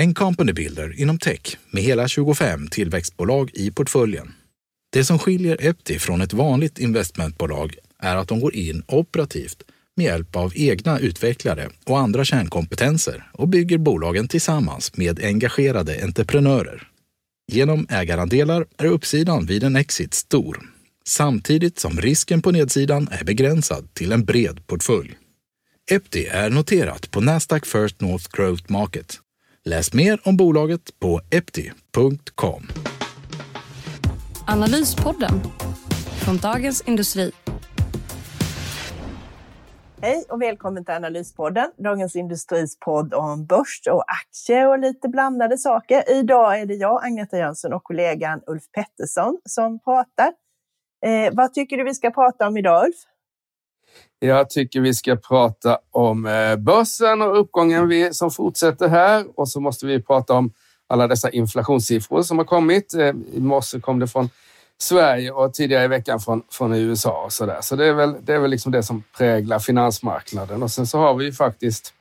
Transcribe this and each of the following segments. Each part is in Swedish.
en company builder inom tech med hela 25 tillväxtbolag i portföljen. Det som skiljer Epti från ett vanligt investmentbolag är att de går in operativt med hjälp av egna utvecklare och andra kärnkompetenser och bygger bolagen tillsammans med engagerade entreprenörer. Genom ägarandelar är uppsidan vid en exit stor, samtidigt som risken på nedsidan är begränsad till en bred portfölj. Epti är noterat på Nasdaq First North Growth Market. Läs mer om bolaget på epti.com. Analyspodden från Dagens Industri. Hej och välkommen till Analyspodden, Dagens Industris podd om börs och aktier och lite blandade saker. Idag är det jag, Agneta Jönsson och kollegan Ulf Pettersson som pratar. Eh, vad tycker du vi ska prata om idag, Ulf? Jag tycker vi ska prata om eh, börsen och uppgången som fortsätter här och så måste vi prata om alla dessa inflationssiffror som har kommit. Eh, I morse kom det från Sverige och tidigare i veckan från, från USA och så där. Så det är väl, det är väl liksom det som präglar finansmarknaden. Och sen så har vi ju faktiskt,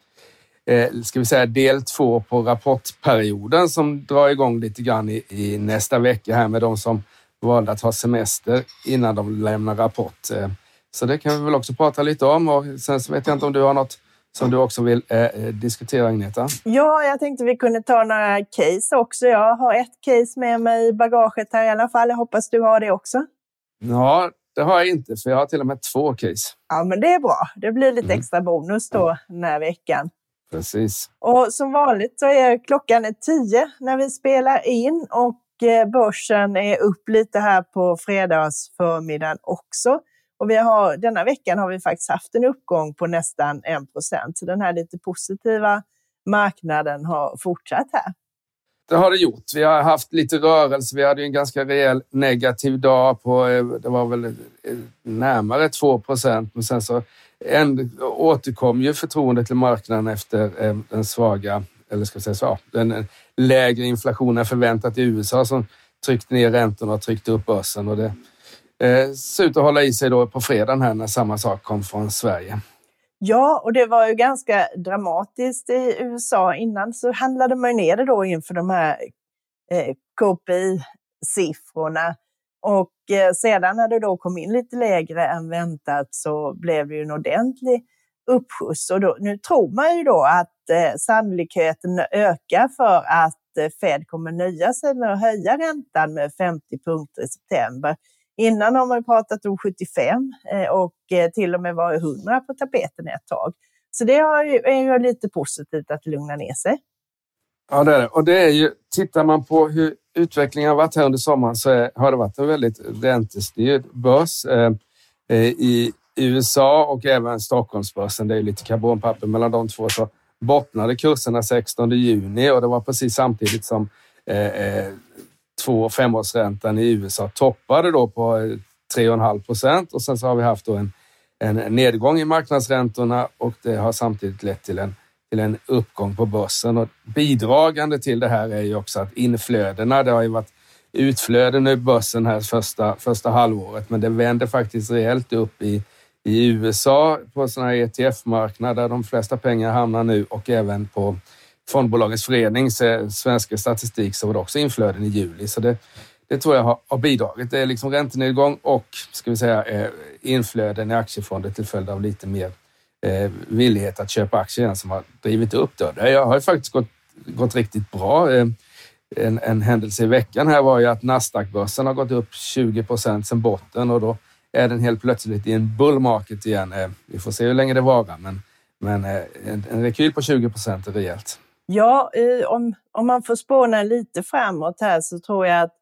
eh, ska vi säga del två på rapportperioden som drar igång lite grann i, i nästa vecka här med de som valde att ha semester innan de lämnar rapport. Eh, så det kan vi väl också prata lite om och sen så vet jag inte om du har något som du också vill eh, eh, diskutera Agneta? Ja, jag tänkte vi kunde ta några case också. Jag har ett case med mig i bagaget här i alla fall. Jag hoppas du har det också. Ja, det har jag inte, för jag har till och med två case. Ja, men det är bra. Det blir lite mm. extra bonus då den här veckan. Precis. Och som vanligt så är klockan tio när vi spelar in och eh, börsen är upp lite här på fredagsförmiddagen också. Och vi har, denna veckan har vi faktiskt haft en uppgång på nästan 1 procent. Så den här lite positiva marknaden har fortsatt här. Det har det gjort. Vi har haft lite rörelse. Vi hade en ganska rejäl negativ dag på, eh, det var väl eh, närmare 2 procent, men sen så återkom ju förtroendet till marknaden efter eh, den svaga, eller ska jag säga så, den lägre inflationen förväntat i USA som tryckte ner räntorna och tryckte upp börsen. Och det, eh, ser ut att hålla i sig då på fredagen här när samma sak kom från Sverige. Ja, och det var ju ganska dramatiskt i USA. Innan så handlade man ner det då inför de här eh, KPI-siffrorna. Och eh, sedan när det då kom in lite lägre än väntat så blev det ju en ordentlig uppskjuts. Och då, nu tror man ju då att eh, sannolikheten ökar för att eh, Fed kommer nöja sig med att höja räntan med 50 punkter i september Innan har man pratat om 75 eh, och eh, till och med var 100 på tapeten ett tag. Så det är ju lite positivt att lugna ner sig. Ja, det är det. Och det är ju, tittar man på hur utvecklingen har varit här under sommaren så är, har det varit en väldigt räntestyrd börs eh, eh i USA och även Stockholmsbörsen. Det är lite karbonpapper mellan de två. Så bottnade kurserna 16 juni och det var precis samtidigt som eh, två och femårsräntan i USA toppade då på eh, 3,5 procent och sen så har vi haft då en, en nedgång i marknadsräntorna och det har samtidigt lett till en, till en uppgång på börsen. Och bidragande till det här är ju också att inflödena, det har ju varit utflöden i börsen här första, första halvåret, men det vänder faktiskt rejält upp i, i USA på sådana här ETF-marknader där de flesta pengar hamnar nu och även på Fondbolagens förenings svenska statistik så var det också inflöden i juli. Så det, det tror jag har, har bidragit. Det är liksom räntenedgång och ska vi säga, eh, inflöden i aktiefonder till följd av lite mer eh, villighet att köpa aktier igen som har drivit upp det. Det har ju faktiskt gått, gått riktigt bra. Eh, en, en händelse i veckan här var ju att Nasdaq-börsen har gått upp 20 procent sedan botten och då är den helt plötsligt i en bull market igen. Eh, vi får se hur länge det varar, men, men eh, en, en rekyl på 20 procent är rejält. Ja, om, om man får spåna lite framåt här så tror jag att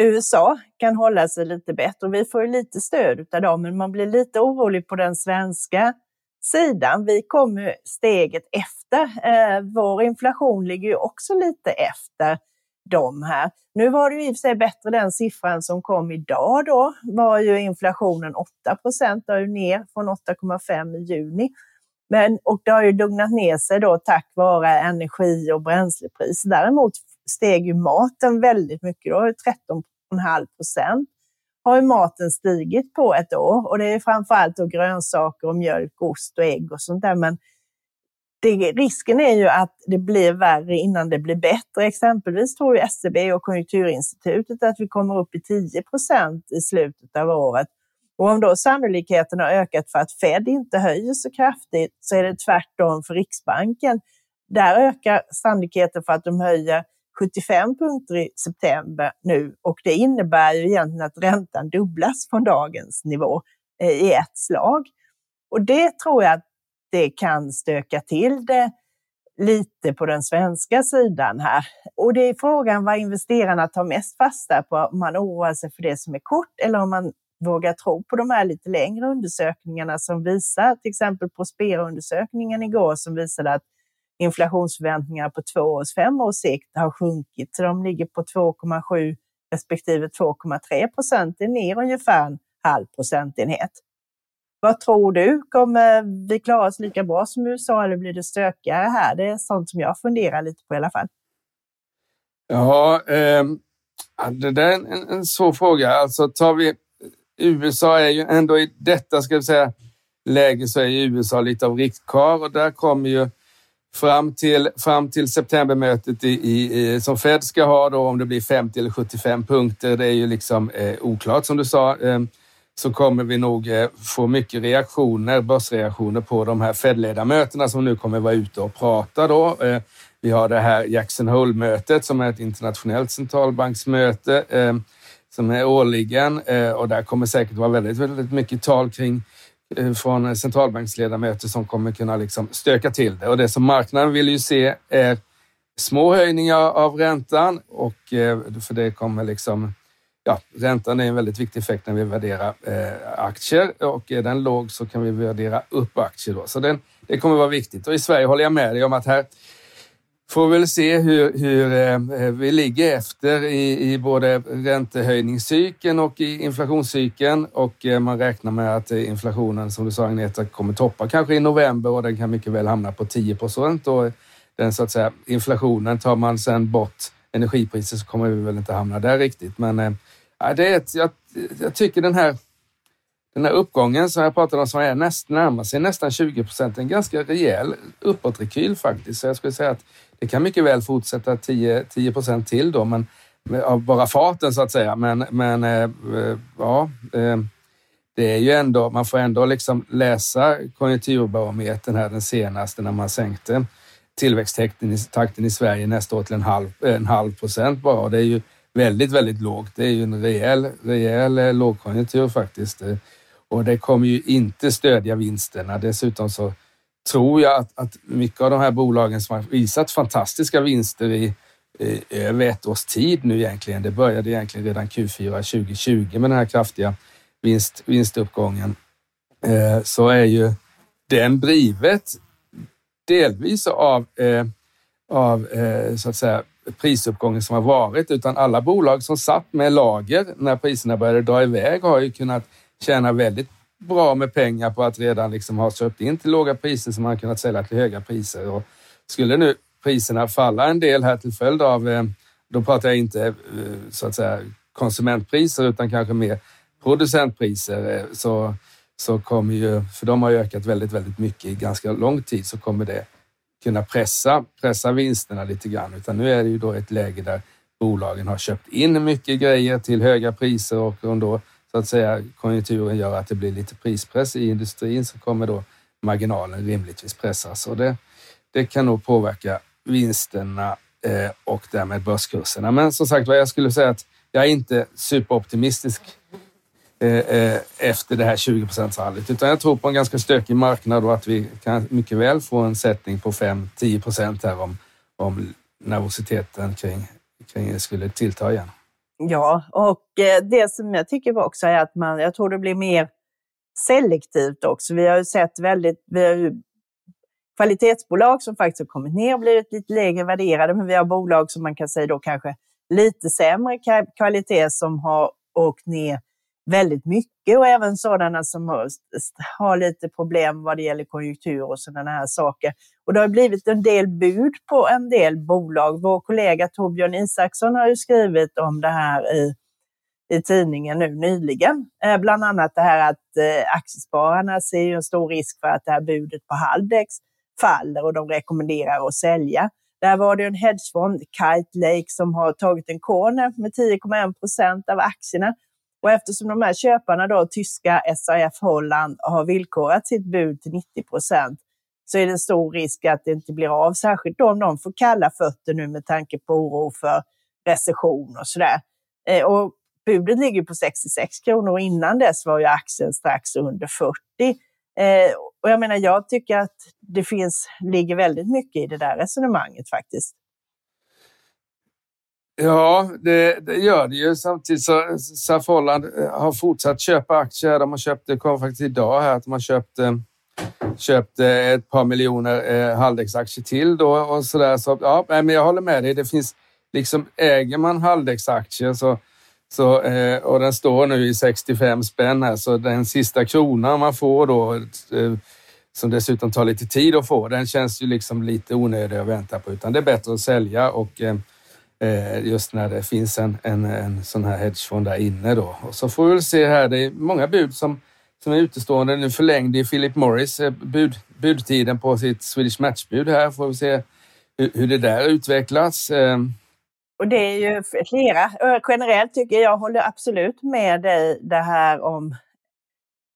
USA kan hålla sig lite bättre. Vi får ju lite stöd av dem, men man blir lite orolig på den svenska sidan. Vi kommer steget efter. Eh, vår inflation ligger ju också lite efter. dem här. Nu var det ju i och för sig bättre den siffran som kom idag då, var ju inflationen 8 procent, ju ner från 8,5 i juni. Men, och det har ju lugnat ner sig då tack vare energi och bränslepris. Däremot steg ju maten väldigt mycket, då 13,5 procent har ju maten stigit på ett år och det är framförallt då grönsaker och mjölk, ost och ägg och sånt där. Men det, risken är ju att det blir värre innan det blir bättre. Exempelvis tror ju SCB och Konjunkturinstitutet att vi kommer upp i 10 procent i slutet av året. Och om då sannolikheten har ökat för att Fed inte höjer så kraftigt så är det tvärtom för Riksbanken. Där ökar sannolikheten för att de höjer 75 punkter i september nu och det innebär ju egentligen att räntan dubblas från dagens nivå eh, i ett slag. Och det tror jag att det kan stöka till det lite på den svenska sidan här. Och det är frågan vad investerarna tar mest fasta på, om man oroar sig för det som är kort eller om man vågar tro på de här lite längre undersökningarna som visar, till exempel Prospera-undersökningen igår som visade att inflationsförväntningar på två års, fem års sikt har sjunkit. Så de ligger på 2,7 respektive 2,3 procent. Det är ner ungefär en halv procentenhet. Vad tror du? Kommer vi klara oss lika bra som USA eller blir det stökigare här? Det är sånt som jag funderar lite på i alla fall. Ja, eh, det där är en, en svår fråga. Alltså tar vi USA är ju ändå i detta ska vi säga, läge så är USA lite av riktkar och där kommer ju fram till, fram till septembermötet i, i, som Fed ska ha då, om det blir 50 eller 75 punkter, det är ju liksom eh, oklart som du sa, eh, så kommer vi nog eh, få mycket reaktioner, börsreaktioner på de här Fed-ledamöterna som nu kommer vara ute och prata då. Eh, vi har det här Jackson Hole-mötet som är ett internationellt centralbanksmöte. Ehm, som är årligen eh, och där kommer säkert vara väldigt, väldigt mycket tal kring eh, från centralbanksledamöter som kommer kunna liksom stöka till det. Och det som marknaden vill ju se är små höjningar av räntan och eh, för det kommer liksom Ja, räntan är en väldigt viktig effekt när vi värderar aktier och är den låg så kan vi värdera upp aktier då. Så den, det kommer vara viktigt och i Sverige håller jag med dig om att här får väl se hur, hur eh, vi ligger efter i, i både räntehöjningscykeln och i inflationscykeln och eh, man räknar med att eh, inflationen, som du sa Agneta, kommer toppa kanske i november och den kan mycket väl hamna på 10 procent och den så att säga inflationen tar man sen bort energipriser så kommer vi väl inte hamna där riktigt. Men äh, det är ett, jag, jag tycker den här den här uppgången som jag pratade om som är näst, närmar sig nästan 20 procent, en ganska rejäl uppåtrekyl faktiskt. Så jag skulle säga att det kan mycket väl fortsätta 10 procent till då, men av bara farten så att säga. Men, men eh, eh, ja, eh, det är ju ändå, man får ändå liksom läsa konjunkturbarometern här den senaste när man sänkte tillväxttakten i, i Sverige nästa år till en halv, en halv procent bara. Och det är ju väldigt, väldigt lågt. Det är ju en rejäl, rejäl lågkonjunktur faktiskt. Och det kommer ju inte stödja vinsterna. Dessutom så tror jag att, att mycket av de här bolagen som har visat fantastiska vinster i, i över ett års tid nu egentligen. Det började egentligen redan Q4 2020 med den här kraftiga vinst, vinstuppgången. Eh, så är ju den drivet delvis av, eh, av eh, så att säga prisuppgången som har varit, utan alla bolag som satt med lager när priserna började dra iväg har ju kunnat tjäna väldigt bra med pengar på att redan liksom ha köpt in till låga priser som man kunnat sälja till höga priser. Och skulle nu priserna falla en del här till följd av, eh, då pratar jag inte eh, så att säga konsumentpriser utan kanske mer producentpriser, eh, så, så kommer ju, för de har ju ökat väldigt, väldigt mycket i ganska lång tid, så kommer det kunna pressa, pressa vinsterna lite grann. Utan nu är det ju då ett läge där bolagen har köpt in mycket grejer till höga priser och om då så att säga konjunkturen gör att det blir lite prispress i industrin så kommer då marginalen rimligtvis pressas och det, det kan nog påverka vinsterna eh, och därmed börskurserna. Men som sagt vad jag skulle säga att jag är inte superoptimistisk eh, eh, efter det här 20 rallyt utan jag tror på en ganska stökig marknad och att vi kan mycket väl få en sättning på 5-10 procent här om, om nervositeten kring, kring skulle tillta igen. Ja, och eh, det som jag tycker också är att man, jag tror det blir mer selektivt också. Vi har ju sett väldigt, vi har ju kvalitetsbolag som faktiskt har kommit ner och blivit lite lägre värderade, men vi har bolag som man kan säga då kanske lite sämre kvalitet som har åkt ner väldigt mycket och även sådana som har, lite problem vad det gäller konjunktur och sådana här saker. Och det har blivit en del bud på en del bolag. Vår kollega Torbjörn Isaksson har ju skrivit om det här i, i tidningen nu nyligen. Eh, bland annat det här att eh, aktiespararna ser ju en stor risk för att det här budet på Haldex faller och de rekommenderar att sälja. Där var det en hedgefond, Kite Lake, som har tagit en corner med 10,1 procent av aktierna och eftersom de här köparna, då, tyska SAF Holland, har villkorat sitt bud till 90 procent så är det stor risk att det inte blir av, särskilt om de får kalla fötter nu med tanke på oro för recession och sådär. Eh, och budet ligger på 66 kronor och innan dess var ju aktien strax under 40. Eh, och jag menar, jag tycker att det finns, ligger väldigt mycket i det där resonemanget faktiskt. Ja, det, det, gör det ju. Samtidigt så SAF Holland eh, har fortsatt köpa aktier. De har köpt, det kom faktiskt idag här att de har köpt, eh, köpt eh, ett par miljoner eh, Haldex-aktier till då och så där. Så ja, men jag håller med dig. Det finns liksom, äger man Haldex-aktier så, så, eh, och den står nu i 65 spänn här, så den sista kronan man får då, eh, som dessutom tar lite tid att få, den känns ju liksom lite onödig att vänta på, utan det är bättre att sälja och Eh, just när det finns en, en, en sån här hedgefond där inne då. Och så får vi väl se här, det är många bud som, som är utestående. Nu förlängde ju Philip Morris eh, bud, budtiden på sitt Swedish Match-bud här. Får vi se hur, hur det där utvecklas. Eh, Och det är ju flera. Generellt tycker jag, håller absolut med dig det här om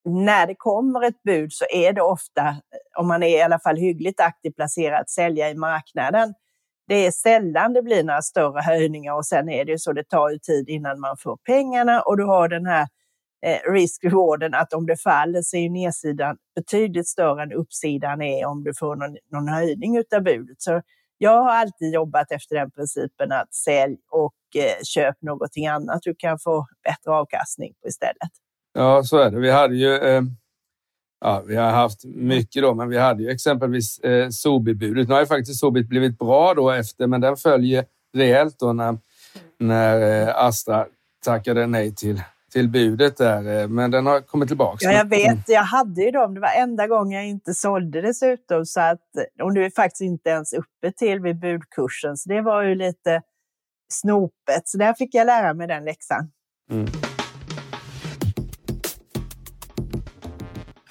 när det kommer ett bud så är det ofta, om man är i alla fall hyggligt aktivt placerad, sälja i marknaden det är sällan det blir några större höjningar och sen är det ju så, det tar ju tid innan man får pengarna och du har den här eh, risk-rewarden att om det faller så är nedsidan betydligt större än uppsidan är om du får någon, någon höjning av budet. Så jag har alltid jobbat efter den principen att sälj och eh, köp någonting annat du kan få bättre avkastning på istället. Ja, så är det. Vi hade ju eh Ja, vi har haft mycket då, men vi hade ju exempelvis eh, Sobi-budet. Nu har ju faktiskt Sobit blivit bra då efter, men den följer rejält då när, när eh, Astra tackade nej till, till budet där. Eh, men den har kommit tillbaka. Ja, jag vet. Jag hade ju dem. Det var enda gången jag inte sålde dessutom. Så att, och nu är faktiskt inte ens uppe till vid budkursen. Så det var ju lite snopet. Så där fick jag lära mig den läxan. Mm.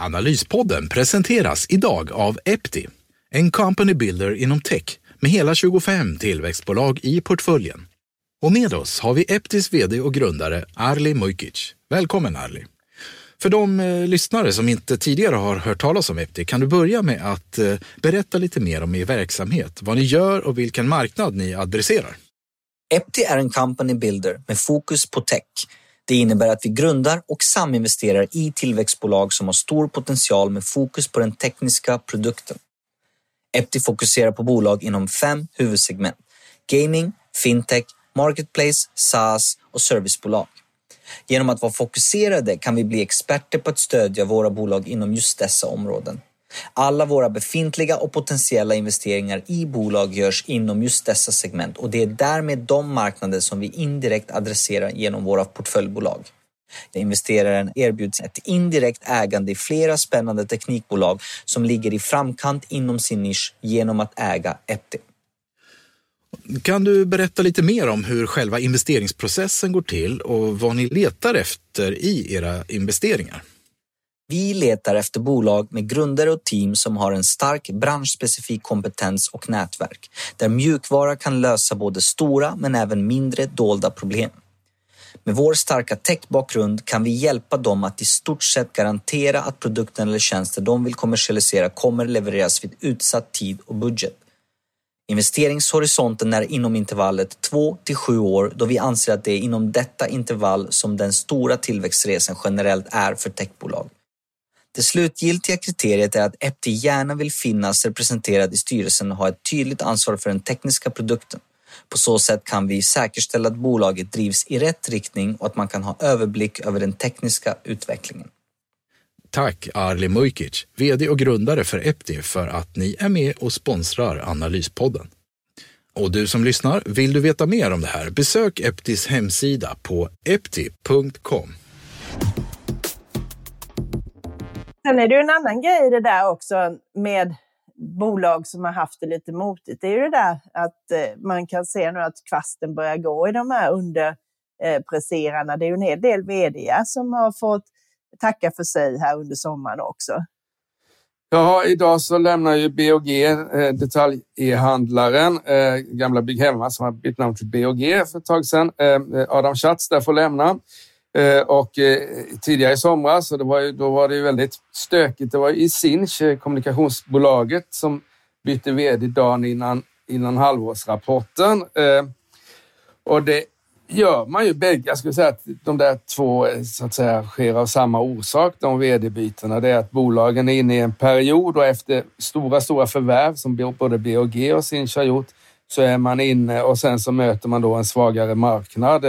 Analyspodden presenteras idag av Epti, en company builder inom tech med hela 25 tillväxtbolag i portföljen. Och med oss har vi Eptis vd och grundare Arli Mujkic. Välkommen Arli! För de eh, lyssnare som inte tidigare har hört talas om Epti, kan du börja med att eh, berätta lite mer om er verksamhet, vad ni gör och vilken marknad ni adresserar? Epti är en company builder med fokus på tech det innebär att vi grundar och saminvesterar i tillväxtbolag som har stor potential med fokus på den tekniska produkten. Epti fokuserar på bolag inom fem huvudsegment. Gaming, fintech, marketplace, SaaS och servicebolag. Genom att vara fokuserade kan vi bli experter på att stödja våra bolag inom just dessa områden. Alla våra befintliga och potentiella investeringar i bolag görs inom just dessa segment och det är därmed de marknader som vi indirekt adresserar genom våra portföljbolag. Investeraren erbjuds ett indirekt ägande i flera spännande teknikbolag som ligger i framkant inom sin nisch genom att äga Epti. Kan du berätta lite mer om hur själva investeringsprocessen går till och vad ni letar efter i era investeringar? Vi letar efter bolag med grundare och team som har en stark branschspecifik kompetens och nätverk, där mjukvara kan lösa både stora men även mindre dolda problem. Med vår starka techbakgrund kan vi hjälpa dem att i stort sett garantera att produkten eller tjänsten de vill kommersialisera kommer levereras vid utsatt tid och budget. Investeringshorisonten är inom intervallet 2 till 7 år då vi anser att det är inom detta intervall som den stora tillväxtresan generellt är för techbolag. Det slutgiltiga kriteriet är att Epti gärna vill finnas representerad i styrelsen och ha ett tydligt ansvar för den tekniska produkten. På så sätt kan vi säkerställa att bolaget drivs i rätt riktning och att man kan ha överblick över den tekniska utvecklingen. Tack Arli Mujkic, VD och grundare för Epti för att ni är med och sponsrar Analyspodden. Och du som lyssnar, vill du veta mer om det här? Besök Eptis hemsida på epti.com. Sen är det ju en annan grej det där också med bolag som har haft det lite motigt. Det är ju det där att eh, man kan se nu att kvasten börjar gå i de här underpresserarna. Eh, det är ju en hel del vd som har fått tacka för sig här under sommaren också. Ja, idag så lämnar ju BOG, eh, detaljhandlaren, eh, gamla Bygghemma som har bytt namn till BOG för ett tag sedan. Eh, eh, Adam Schatz där får lämna. Eh, och eh, tidigare i somras, och det var ju, då var det ju väldigt stökigt. Det var i Sinch, eh, kommunikationsbolaget, som bytte vd dagen innan, innan halvårsrapporten. Och det gör man ju bägge. Jag skulle säga att de där två så att säga, sker av samma orsak, de vd-bytena. Det är att bolagen är inne i en period och efter stora, stora förvärv som både BOG och Sinch har gjort så är man inne och sen så möter man då en svagare marknad.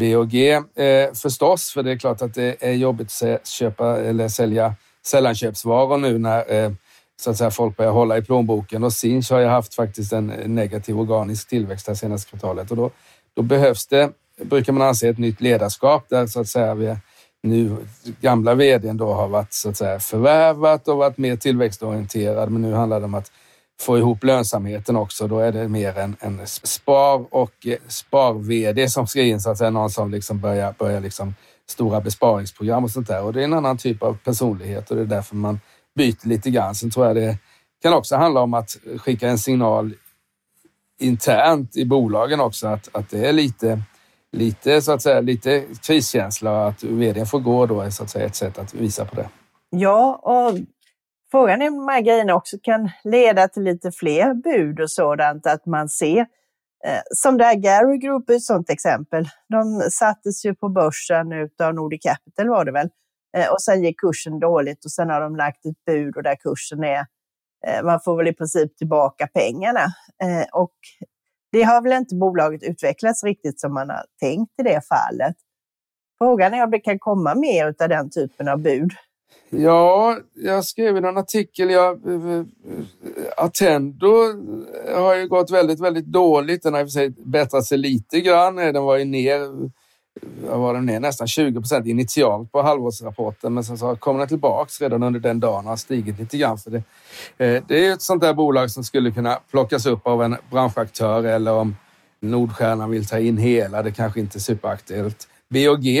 Eh, BOG eh, förstås, för det är klart att det är jobbigt att köpa eller sälja sällanköpsvaror nu när eh, så att säga, folk börjar hålla i plånboken och Sinch har ju haft faktiskt en eh, negativ organisk tillväxt det senaste kvartalet och då då behövs det, brukar man anse, ett nytt ledarskap där så att säga vi nu gamla vdn då har varit så att säga förvärvat och varit mer tillväxtorienterad. Men nu handlar det om att få ihop lönsamheten också. Då är det mer en, en spar och eh, spar-vd som ska in så att säga. Någon som liksom börjar, börjar liksom stora besparingsprogram och sånt där. Och det är en annan typ av personlighet och det är därför man byter lite grann. Sen tror jag det kan också handla om att skicka en signal internt i bolagen också att, att det är lite, lite, så att säga, lite kriskänsla och att vdn får gå då är så att säga ett sätt att visa på det. Ja, och frågan är om de här grejerna också kan leda till lite fler bud och sådant, att man ser eh, som det här Gary Group är ett sådant exempel. De sattes ju på börsen utav Nordic Capital var det väl. Eh, och sen gick kursen dåligt och sen har de lagt ett bud och där kursen är eh, man får väl i princip tillbaka pengarna. Och det har väl inte bolaget utvecklats riktigt som man har tänkt i det fallet. Frågan är om det kan komma mer av den typen av bud. Ja, jag skrev i en artikel. Jag, eh, eh, eh, Attendo har ju gått väldigt, väldigt dåligt. Den har i och för sig bättrat sig lite grann. Den var ju ner var den ner nästan 20 procent initialt på halvårsrapporten, men sen så kom den tillbaks redan under den dagen och har stigit lite grann. För det, det är ett sånt där bolag som skulle kunna plockas upp av en branschaktör eller om Nordstjärnan vill ta in hela. Det kanske inte är superaktuellt. BOG.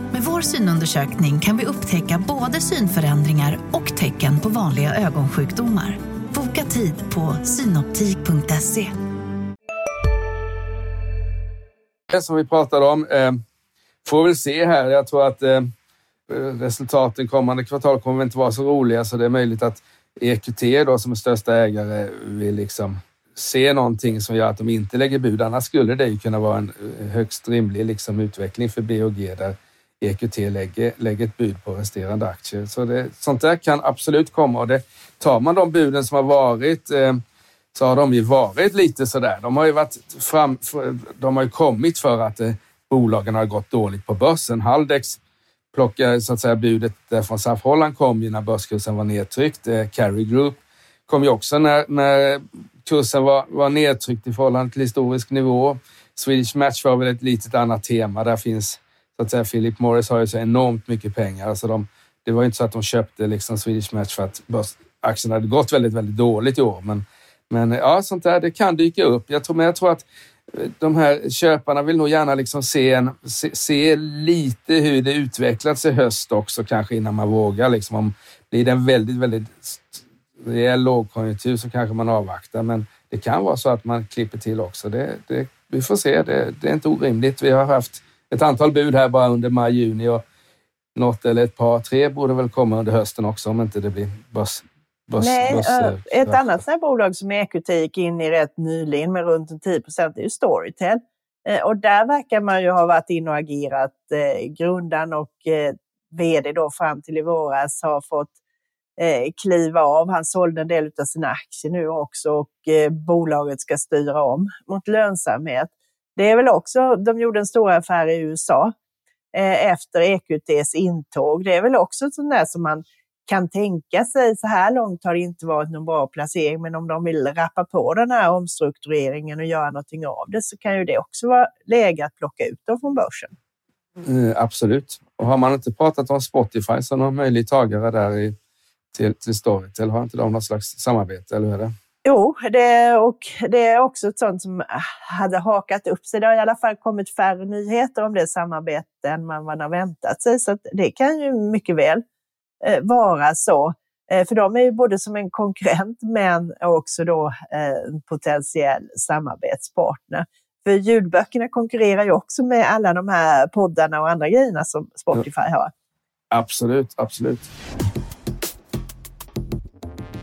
Vår synundersökning kan vi upptäcka både synförändringar och tecken på vanliga ögonsjukdomar. Boka tid på synoptik.se. Det som vi pratade om eh, får vi se här. Jag tror att eh, resultaten kommande kvartal kommer inte vara så roliga så det är möjligt att EQT då som är största ägare vill liksom se någonting som gör att de inte lägger bud. Annars skulle det ju kunna vara en eh, högst rimlig liksom utveckling för BOG där EQT lägger, lägger ett bud på resterande aktier. Så det, sånt där kan absolut komma och det, tar man de buden som har varit eh, så har de ju varit lite sådär. De har ju varit fram, de har ju kommit för att eh, bolagen har gått dåligt på börsen. Haldex plockade så att säga budet från SAF Holland kom ju när börskursen var nedtryckt. Eh, Carry Group kom ju också när, när kursen var, var nedtryckt i förhållande till historisk nivå. Swedish Match var väl ett litet annat tema. Där finns så att säga Philip Morris har ju så enormt mycket pengar. Alltså de, det var ju inte så att de köpte liksom Swedish Match för att aktien hade gått väldigt, väldigt dåligt i år. Men, men ja, sånt där, det kan dyka upp. Jag tror, men jag tror att eh, de här köparna vill nog gärna liksom se, en, se, se lite hur det utvecklats i höst också kanske innan man vågar. Liksom om blir det en väldigt, väldigt rejäl lågkonjunktur så kanske man avvaktar. Men det kan vara så att man klipper till också. Det, det, vi får se. Det, det är inte orimligt. Vi har haft ett antal bud här bara under maj, juni och något eller ett par, tre borde väl komma under hösten också om inte det blir börs, börs, Nej, börs, uh, ett börs. annat sånt bolag som EQT gick in i rätt nyligen med runt 10 procent är ju Storytel. Eh, och där verkar man ju ha varit in och agerat. Eh, grundaren och eh, vd då fram till i våras har fått kliva av. Han sålde en del av sina aktier nu också och bolaget ska styra om mot lönsamhet. Det är väl också, de gjorde en stor affär i USA eh, efter EQTs intåg. Det är väl också sånt där som man kan tänka sig, så här långt har det inte varit någon bra placering, men om de vill rappa på den här omstruktureringen och göra någonting av det så kan ju det också vara läge att plocka ut dem från börsen. Mm, absolut. Och har man inte pratat om Spotify som någon möjlig tagare där i, till, till Storytel, har inte de något slags samarbete, eller hur är det? Jo, det, och det är också ett sånt som äh, hade hakat upp sig. Det har i alla fall kommit färre nyheter om det samarbetet än man, man har väntat sig, så det kan ju mycket väl Eh, vara så. Eh, för de är ju både som en konkurrent men också då eh, en potentiell samarbetspartner. För ljudböckerna konkurrerar ju också med alla de här poddarna och andra grejerna som Spotify har. Absolut, absolut.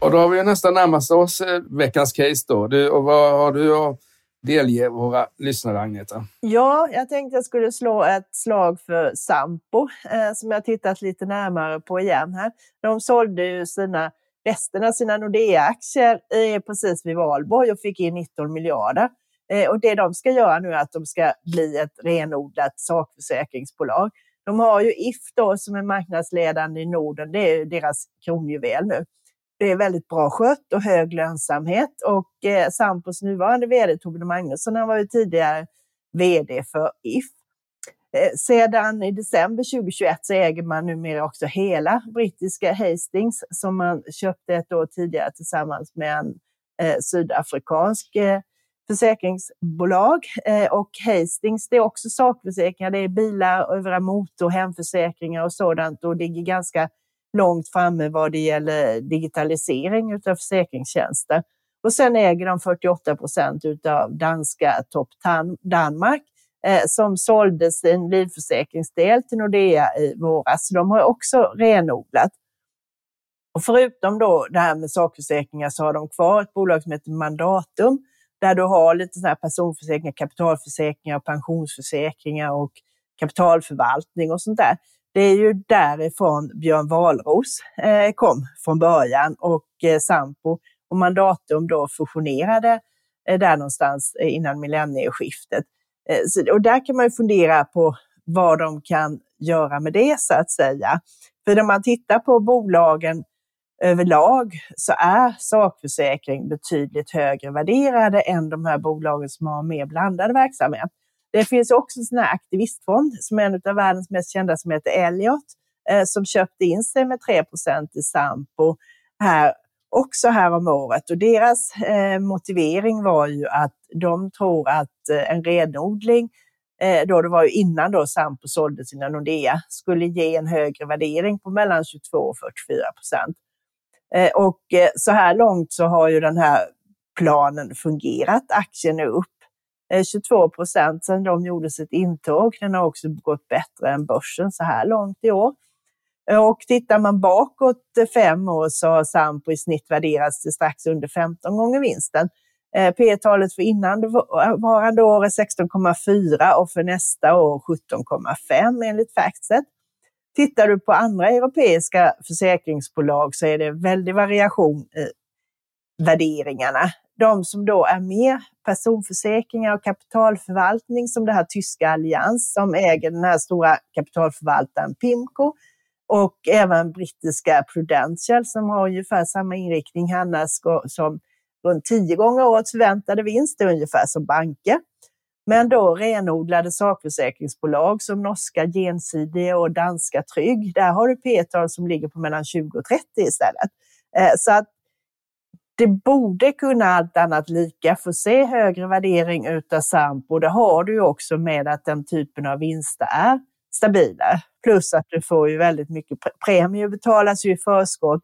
Och då har vi nästan närmast oss eh, veckans case då. Du, och vad har du att delge våra lyssnare, Agneta? Ja, jag tänkte jag skulle slå ett slag för Sampo eh, som jag tittat lite närmare på igen här. De sålde ju sina, resten av sina Nordea-aktier eh, precis vid valborg och fick in 19 miljarder. Eh, och det de ska göra nu är att de ska bli ett renodlat sakförsäkringsbolag. De har ju If då som är marknadsledande i Norden, det är deras kronjuvel nu. Det är väldigt bra skött och hög lönsamhet. Och eh, Sampos nuvarande vd Torbjörn Magnusson, han var ju tidigare vd för If. Eh, sedan i december 2021 så äger man numera också hela brittiska Hastings som man köpte ett år tidigare tillsammans med en eh, sydafrikansk eh, försäkringsbolag. Eh, och Hastings, det är också sakförsäkringar, det är bilar, övriga motor, hemförsäkringar och sådant och ligger ganska långt framme vad det gäller digitalisering av försäkringstjänster. Och sen äger de 48 procent av danska Top Danmark eh, som sålde sin livförsäkringsdel till Nordea i våras. Så de har också renodlat. Och förutom då det här med sakförsäkringar så har de kvar ett bolag som heter Mandatum där du har lite sådana här personförsäkringar, kapitalförsäkringar, pensionsförsäkringar och kapitalförvaltning och sånt där. Det är ju därifrån Björn Wahlroos eh, kom från början och eh, Sampo och Mandatum då fusionerade eh, där någonstans innan millennieskiftet. Och där kan man ju fundera på vad de kan göra med det så att säga. För när man tittar på bolagen överlag så är sakförsäkring betydligt högre värderade än de här bolagen som har mer blandad verksamhet. Det finns också en sån här aktivistfond som är en av världens mest kända som heter Elliot eh, som köpte in sig med 3% i Sampo här också här om året och deras eh, motivering var ju att de tror att eh, en renodling eh, då det var ju innan då Sampo sålde sina Nordea, skulle ge en högre värdering på mellan 22 och 44 procent. Eh, och eh, så här långt så har ju den här planen fungerat. Aktien är upp Eh, 22 procent sedan de gjorde sitt intåg. Den har också gått bättre än börsen så här långt i år. Eh, och tittar man bakåt eh, fem år så har Sampo i snitt värderats till strax under 15 gånger vinsten. P-talet för innevarande år är 16,4 och för nästa år 17,5 enligt Factset. Tittar du på andra europeiska försäkringsbolag så är det väldig variation värderingarna de som då är med personförsäkringar och kapitalförvaltning som det här tyska Allians som äger den här stora kapitalförvaltaren Pimco och även brittiska Prudential som har ungefär samma inriktning, annars som runt tio gånger årets förväntade vinst, ungefär som banker. Men då renodlade sakförsäkringsbolag som norska Gensidige och danska Trygg, där har du P-tal som ligger på mellan 20 och 30 istället. Eh, så att det borde kunna allt annat lika få se högre värdering utav Sampo. Det har du ju också med att den typen av vinster är stabila. Plus att du får ju väldigt mycket premie betalas ju i förskott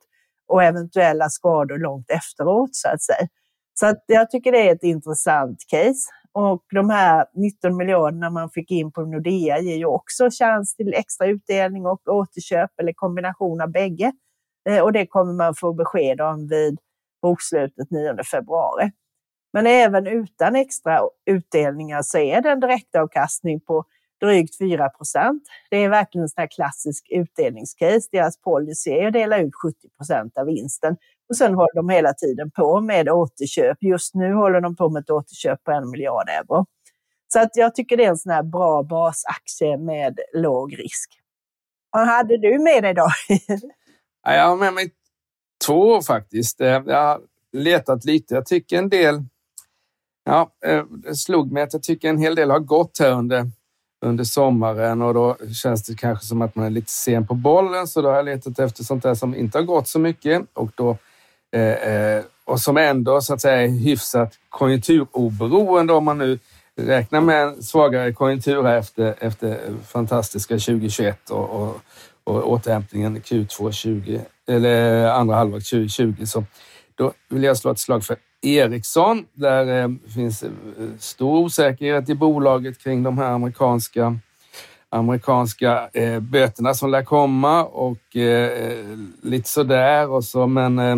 och eventuella skador långt efteråt så att säga. Så att jag tycker det är ett intressant case. Och de här 19 miljarderna man fick in på Nordea ger ju också chans till extra utdelning och återköp eller kombination av bägge. Eh, och det kommer man få besked om vid bokslutet 9 februari. Men även utan extra utdelningar så är det en direktavkastning på drygt 4 procent. Det är verkligen en sån här klassisk utdelningscase. Deras policy är att dela ut 70 procent av vinsten och sen håller de hela tiden på med återköp. Just nu håller de på med ett återköp på en miljard euro. Så att jag tycker det är en sån här bra basaktie med låg risk. Vad hade du med dig då? jag har med mig två år faktiskt. Eh, jag har letat lite. Jag tycker en del... Ja, eh, det slog mig att jag tycker en hel del har gått här under, under sommaren och då känns det kanske som att man är lite sen på bollen. Så då har jag letat efter sånt där som inte har gått så mycket och då eh, eh och som ändå så att säga är hyfsat konjunkturoberoende om man nu räknar med en svagare konjunktur efter, efter fantastiska 2021 och, och, och återhämtningen Q2 20, eller andra halvåret 2020. Så då vill jag slå ett slag för Ericsson. Där eh, finns eh, stor osäkerhet i bolaget kring de här amerikanska amerikanska eh, böterna som lär komma och eh, lite sådär. Och så, men eh,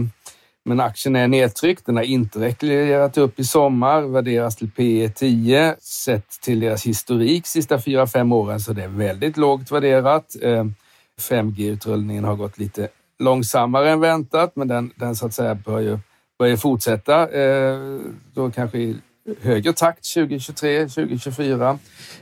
men aktien är nedtryckt. Den har inte rekylerat upp i sommar, värderas till P 10. Sett till deras historik sista fyra fem åren så det är väldigt lågt värderat. Eh, 5G-utrullningen har gått lite långsammare än väntat, men den, den så att säga bör ju, bör ju fortsätta. Eh, då kanske i högre takt 2023, 2024.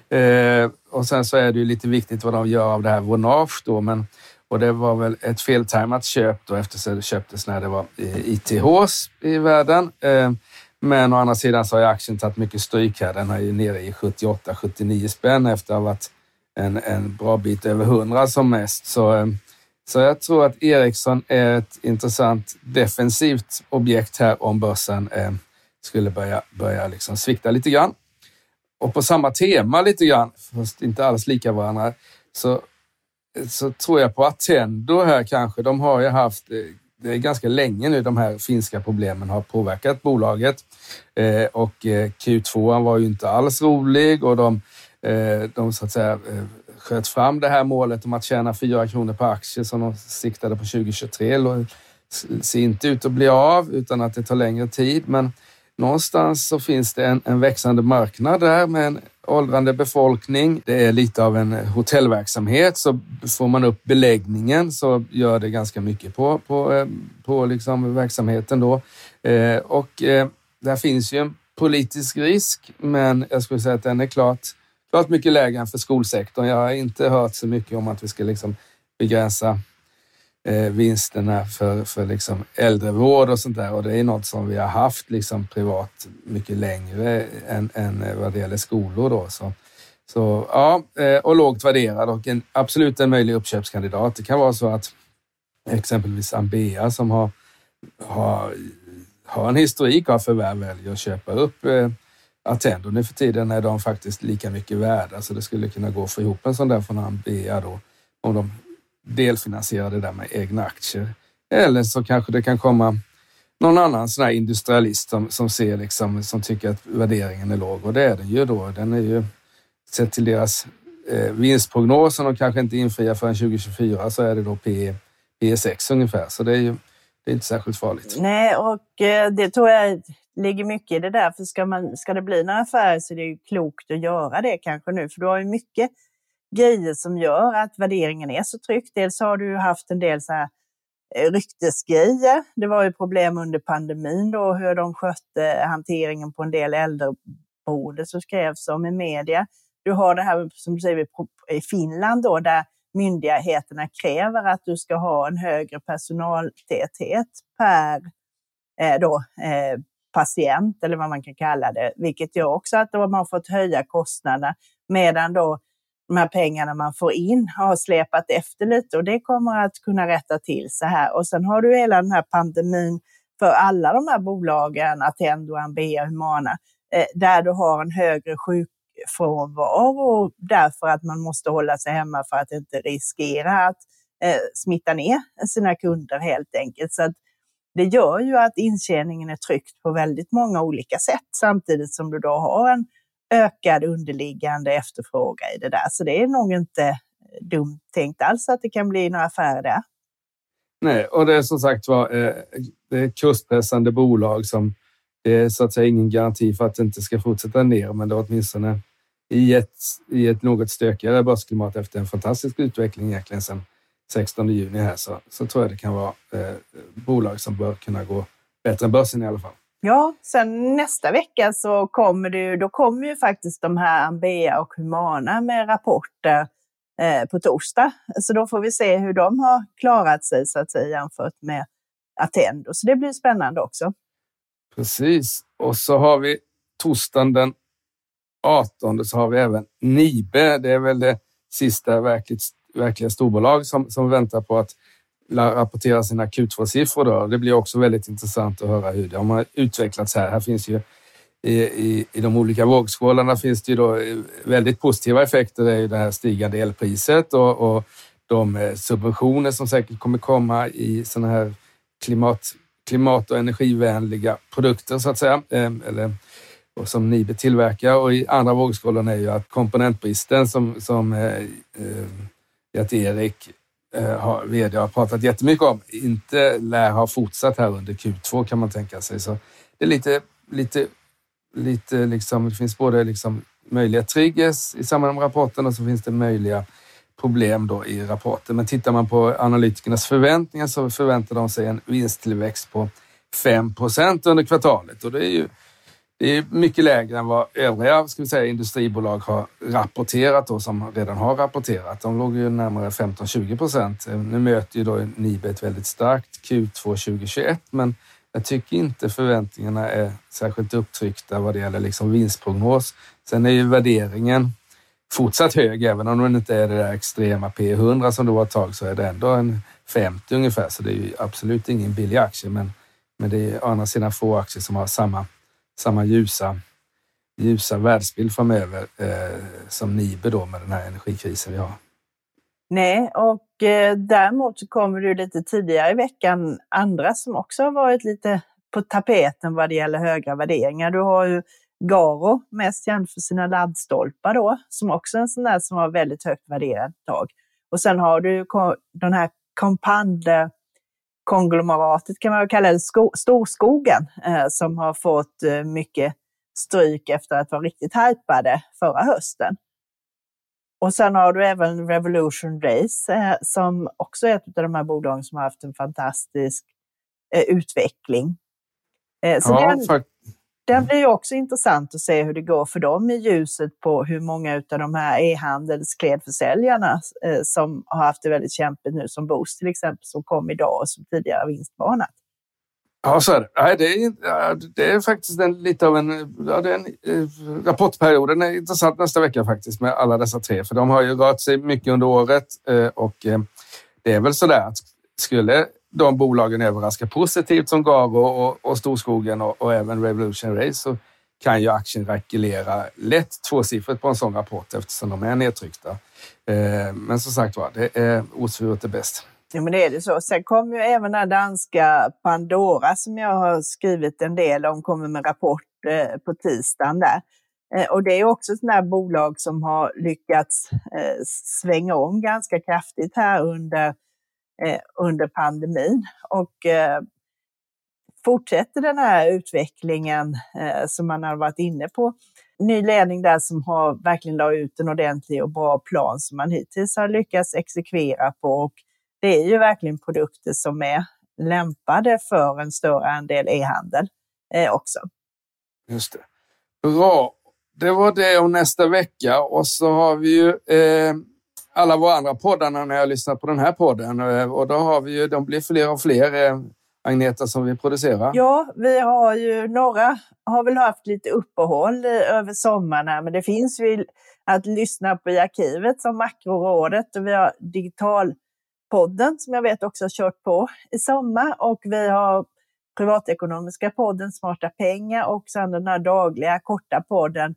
Eh, och sen så är det ju lite viktigt vad de gör av det här Vonage då, men och det var väl ett feltajmat köp då eftersom det köptes när det var ITHs i världen. Eh, men å andra sidan så har aktien tagit mycket stryk här. Den är ju nere i 78-79 spänn efter att ha varit en, en bra bit över 100 som mest. Så, eh, så jag tror att Ericsson är ett intressant defensivt objekt här om börsen eh, skulle börja, börja liksom svikta lite grann. Och på samma tema lite grann, fast inte alls lika varandra, så så tror jag på Attendo här kanske. De har ju haft, eh, det är ganska länge nu de här finska problemen har påverkat bolaget. Eh, och eh, Q2 var ju inte alls rolig och de, eh, de så att säga sköt fram det här målet om att tjäna 4 kronor per aktie som de siktade på 2023. Det ser inte ut att bli av utan att det tar längre tid. Men någonstans så finns det en, en växande marknad där med en åldrande befolkning. Det är lite av en hotellverksamhet, så får man upp beläggningen så gör det ganska mycket på, på, eh, på liksom verksamheten då. Eh, och eh, där finns ju en politisk risk, men jag skulle säga att den är klart, klart mycket lägre än för skolsektorn. Jag har inte hört så mycket om att vi ska liksom begränsa eh, vinsterna för, för liksom äldrevård och sånt där. Och det är något som vi har haft liksom privat mycket längre än, än eh, vad det gäller skolor. Då. Så, så ja, eh, och lågt värderad och en, absolut en möjlig uppköpskandidat. Det kan vara så att exempelvis Ambea som har, har, har en historik av förvärv väljer att köpa upp eh, Attendo. Nu för tiden är de faktiskt lika mycket värda så det skulle kunna gå att få ihop en sån där från Ambea då om de delfinansierar det där med egna aktier. Eller så kanske det kan komma någon annan sån här industrialist som, som ser liksom, som tycker att värderingen är låg och det är den ju då. Den är ju sett till deras eh, vinstprognos som de kanske inte infriar förrän 2024 så är det då P, P6 ungefär. Så det är ju det är inte särskilt farligt. Nej, och eh, det tror jag ligger mycket i det där. För ska, man, ska det bli några affärer så är det ju klokt att göra det kanske nu. För du har ju mycket grejer som gör att värderingen är så tryckt. Dels har du haft en del så här eh, ryktesgrejer. Det var ju problem under pandemin då, hur de skötte hanteringen på en del äldreboende som skrevs om i media. Du har det här som du säger i Finland då, där myndigheterna kräver att du ska ha en högre personaltäthet per eh, då, eh, patient, eller vad man kan kalla det, vilket gör också att de har fått höja kostnaderna, medan då de här pengarna man får in har släpat efter lite och det kommer att kunna rätta till sig här. Och sen har du hela den här pandemin för alla de här bolagen, Attendo, Ambea, Humana, eh, där du har en högre sjukfrånvaro därför att man måste hålla sig hemma för att inte riskera att eh, smitta ner sina kunder helt enkelt. Så det gör ju att intjäningen är tryckt på väldigt många olika sätt samtidigt som du då har en ökad underliggande efterfrågan i det där. Så det är nog inte eh, dumt tänkt alls att det kan bli några affärer där. Nej, och det är som sagt var eh, det är kurspressande bolag som, det är så att säga ingen garanti för att det inte ska fortsätta ner, men det är åtminstone i ett, i ett något stökigare börsklimat efter en fantastisk utveckling egentligen sedan 16 juni här så, så tror jag det kan vara eh, bolag som bör kunna gå bättre än börsen i alla fall. Ja, sen nästa vecka så kommer det då kommer ju faktiskt de här Ambea och Humana med rapporter eh, på torsdag. Så då får vi se hur de har klarat sig så att säga jämfört med Attendo. Så det blir spännande också. Precis. Och så har vi torsdagen den 18 så har vi även Nibe. Det är väl det sista verkligt, verkliga storbolag som, som väntar på att rapportera sina Q2-siffror. Det blir också väldigt intressant att höra hur de har utvecklats här. Här finns ju i, i, i de olika vågskålarna finns det ju då eh, väldigt positiva effekter. Det är ju det här stigande elpriset och, och de eh, subventioner som säkert kommer komma i sådana här klimat, klimat och energivänliga produkter så att säga. Ehm, eller, och som Nibe tillverkar och i andra vågskålen är ju att komponentbristen som, som eh, eh att Erik eh, har, vd har pratat jättemycket om inte lär ha fortsatt här under Q2 kan man tänka sig. Så det är lite, lite, lite liksom, det finns både liksom möjliga triggers i samband med rapporten och så finns det möjliga problem då i rapporten. Men tittar man på analytikernas förväntningar så förväntar de sig en vinsttillväxt på 5% under kvartalet och det är ju det är mycket lägre än vad övriga ska vi säga, industribolag har rapporterat och som redan har rapporterat. De låg ju närmare 15-20 procent. Eh, nu möter ju då Nibe ett väldigt starkt Q2 2021, men jag tycker inte förväntningarna är särskilt upptryckta vad det gäller liksom vinstprognos. Sen är ju värderingen fortsatt hög, även om den inte är det där extrema P100 som det var ett tag så är det ändå en 50 ungefär, så det är ju absolut ingen billig aktie. Men, men det är å andra sidan få aktier som har samma samma ljusa, ljusa världsbild framöver eh, som Nibe då med den här energikrisen vi har. Nej, och eh, däremot så kommer det lite tidigare i veckan andra som också har varit lite på tapeten vad det gäller höga värderingar. Du har ju Garo, mest känd för sina laddstolpar då, som också är en sån där som var väldigt högt värderad ett tag. Och sen har du den här Compande konglomeratet kan man kalla det, storskogen, eh, som har fått eh, mycket stryk efter att vara riktigt hypade förra hösten. Och sen har du även Revolution Race eh, som också är ett av de här bolagen som har haft en fantastisk utveckling. Så ja, den, den blir också intressant att se hur det går för dem i ljuset på hur många av de här e-handelsklädförsäljarna eh, som har haft det väldigt kämpigt nu, som Boost till exempel, som kom idag och som tidigare har vinstvarnat. Ja, så är det. det, är, det är faktiskt en, lite av en, ja, det är en eh, rapportperioden är intressant nästa vecka faktiskt med alla dessa tre, för de har ju rört sig mycket under året eh, och det är väl så där att skulle de bolagen överraskar positivt som Garo och, och Storskogen och, och, även Revolution Race så kan ju aktien rekylera lätt tvåsiffrigt på en sån rapport eftersom de är nedtryckta. Eh, men som sagt var, det är osvuret det bäst. Ja, men det är det så. Sen kommer ju även den danska Pandora som jag har skrivit en del om, kommer med rapport eh, på tisdagen där. Eh, och det är också ett sånt här bolag som har lyckats eh, svänga om ganska kraftigt här under Eh, under pandemin. Och eh, fortsätter den här utvecklingen eh, som man har varit inne på. Ny ledning där som har verkligen la ut en ordentlig och bra plan som man hittills har lyckats exekvera på. Och det är ju verkligen produkter som är lämpade för en större andel e-handel också. Just det. Bra. Det var det om nästa vecka och så har vi ju eh, alla våra andra poddarna när jag lyssnar på den här podden. Eh, och då har vi ju, de blir fler och fler. Eh, Agneta, som vi producerar? Ja, vi har ju några har väl haft lite uppehåll eh, över sommaren, men det finns ju att lyssna på i arkivet som Makrorådet och vi har Digitalpodden som jag vet också har kört på i sommar och vi har Privatekonomiska podden Smarta pengar och sen den här dagliga korta podden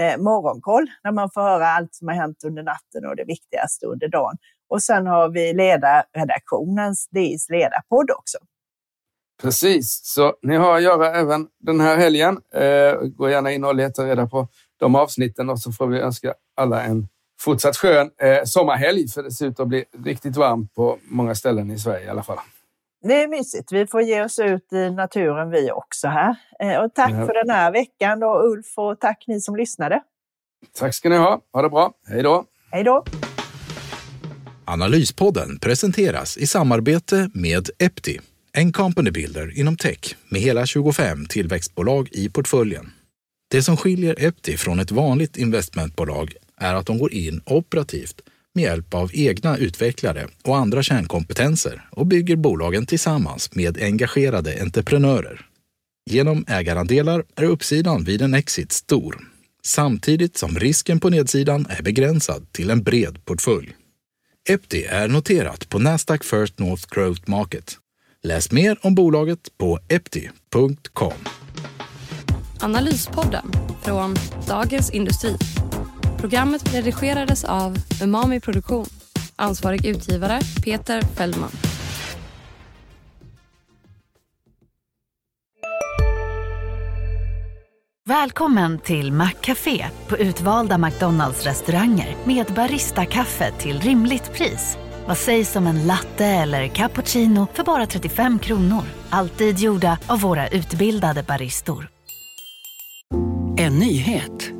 Eh, morgonkoll, där man får höra allt som har hänt under natten och det viktigaste under dagen. Och sen har vi ledarredaktionens DIs ledarpodd också. Precis, så ni har att göra även den här helgen. Eh, gå gärna in och leta reda på de avsnitten och så får vi önska alla en fortsatt skön eh, sommarhelg för det ser ut att bli riktigt varmt på många ställen i Sverige i alla fall. Det är mysigt. Vi får ge oss ut i naturen vi också här. Eh, och tack ja. för den här veckan då Ulf och tack ni som lyssnade. Tack ska ni ha. Ha det bra. Hej då. Hej då. Analyspodden presenteras i samarbete med Epti, en company builder inom tech med hela 25 tillväxtbolag i portföljen. Det som skiljer Epti från ett vanligt investmentbolag är att de går in operativt med hjälp av egna utvecklare och andra kärnkompetenser och bygger bolagen tillsammans med engagerade entreprenörer. Genom ägarandelar är uppsidan vid en exit stor, samtidigt som risken på nedsidan är begränsad till en bred portfölj. Epti är noterat på Nasdaq First North Growth Market. Läs mer om bolaget på epti.com. Analyspodden från Dagens Industri. Programmet redigerades av Umami Produktion. Ansvarig utgivare Peter Fellman. Välkommen till Maccafé på utvalda McDonalds restauranger med Baristakaffe till rimligt pris. Vad sägs om en latte eller cappuccino för bara 35 kronor? Alltid gjorda av våra utbildade baristor. En nyhet.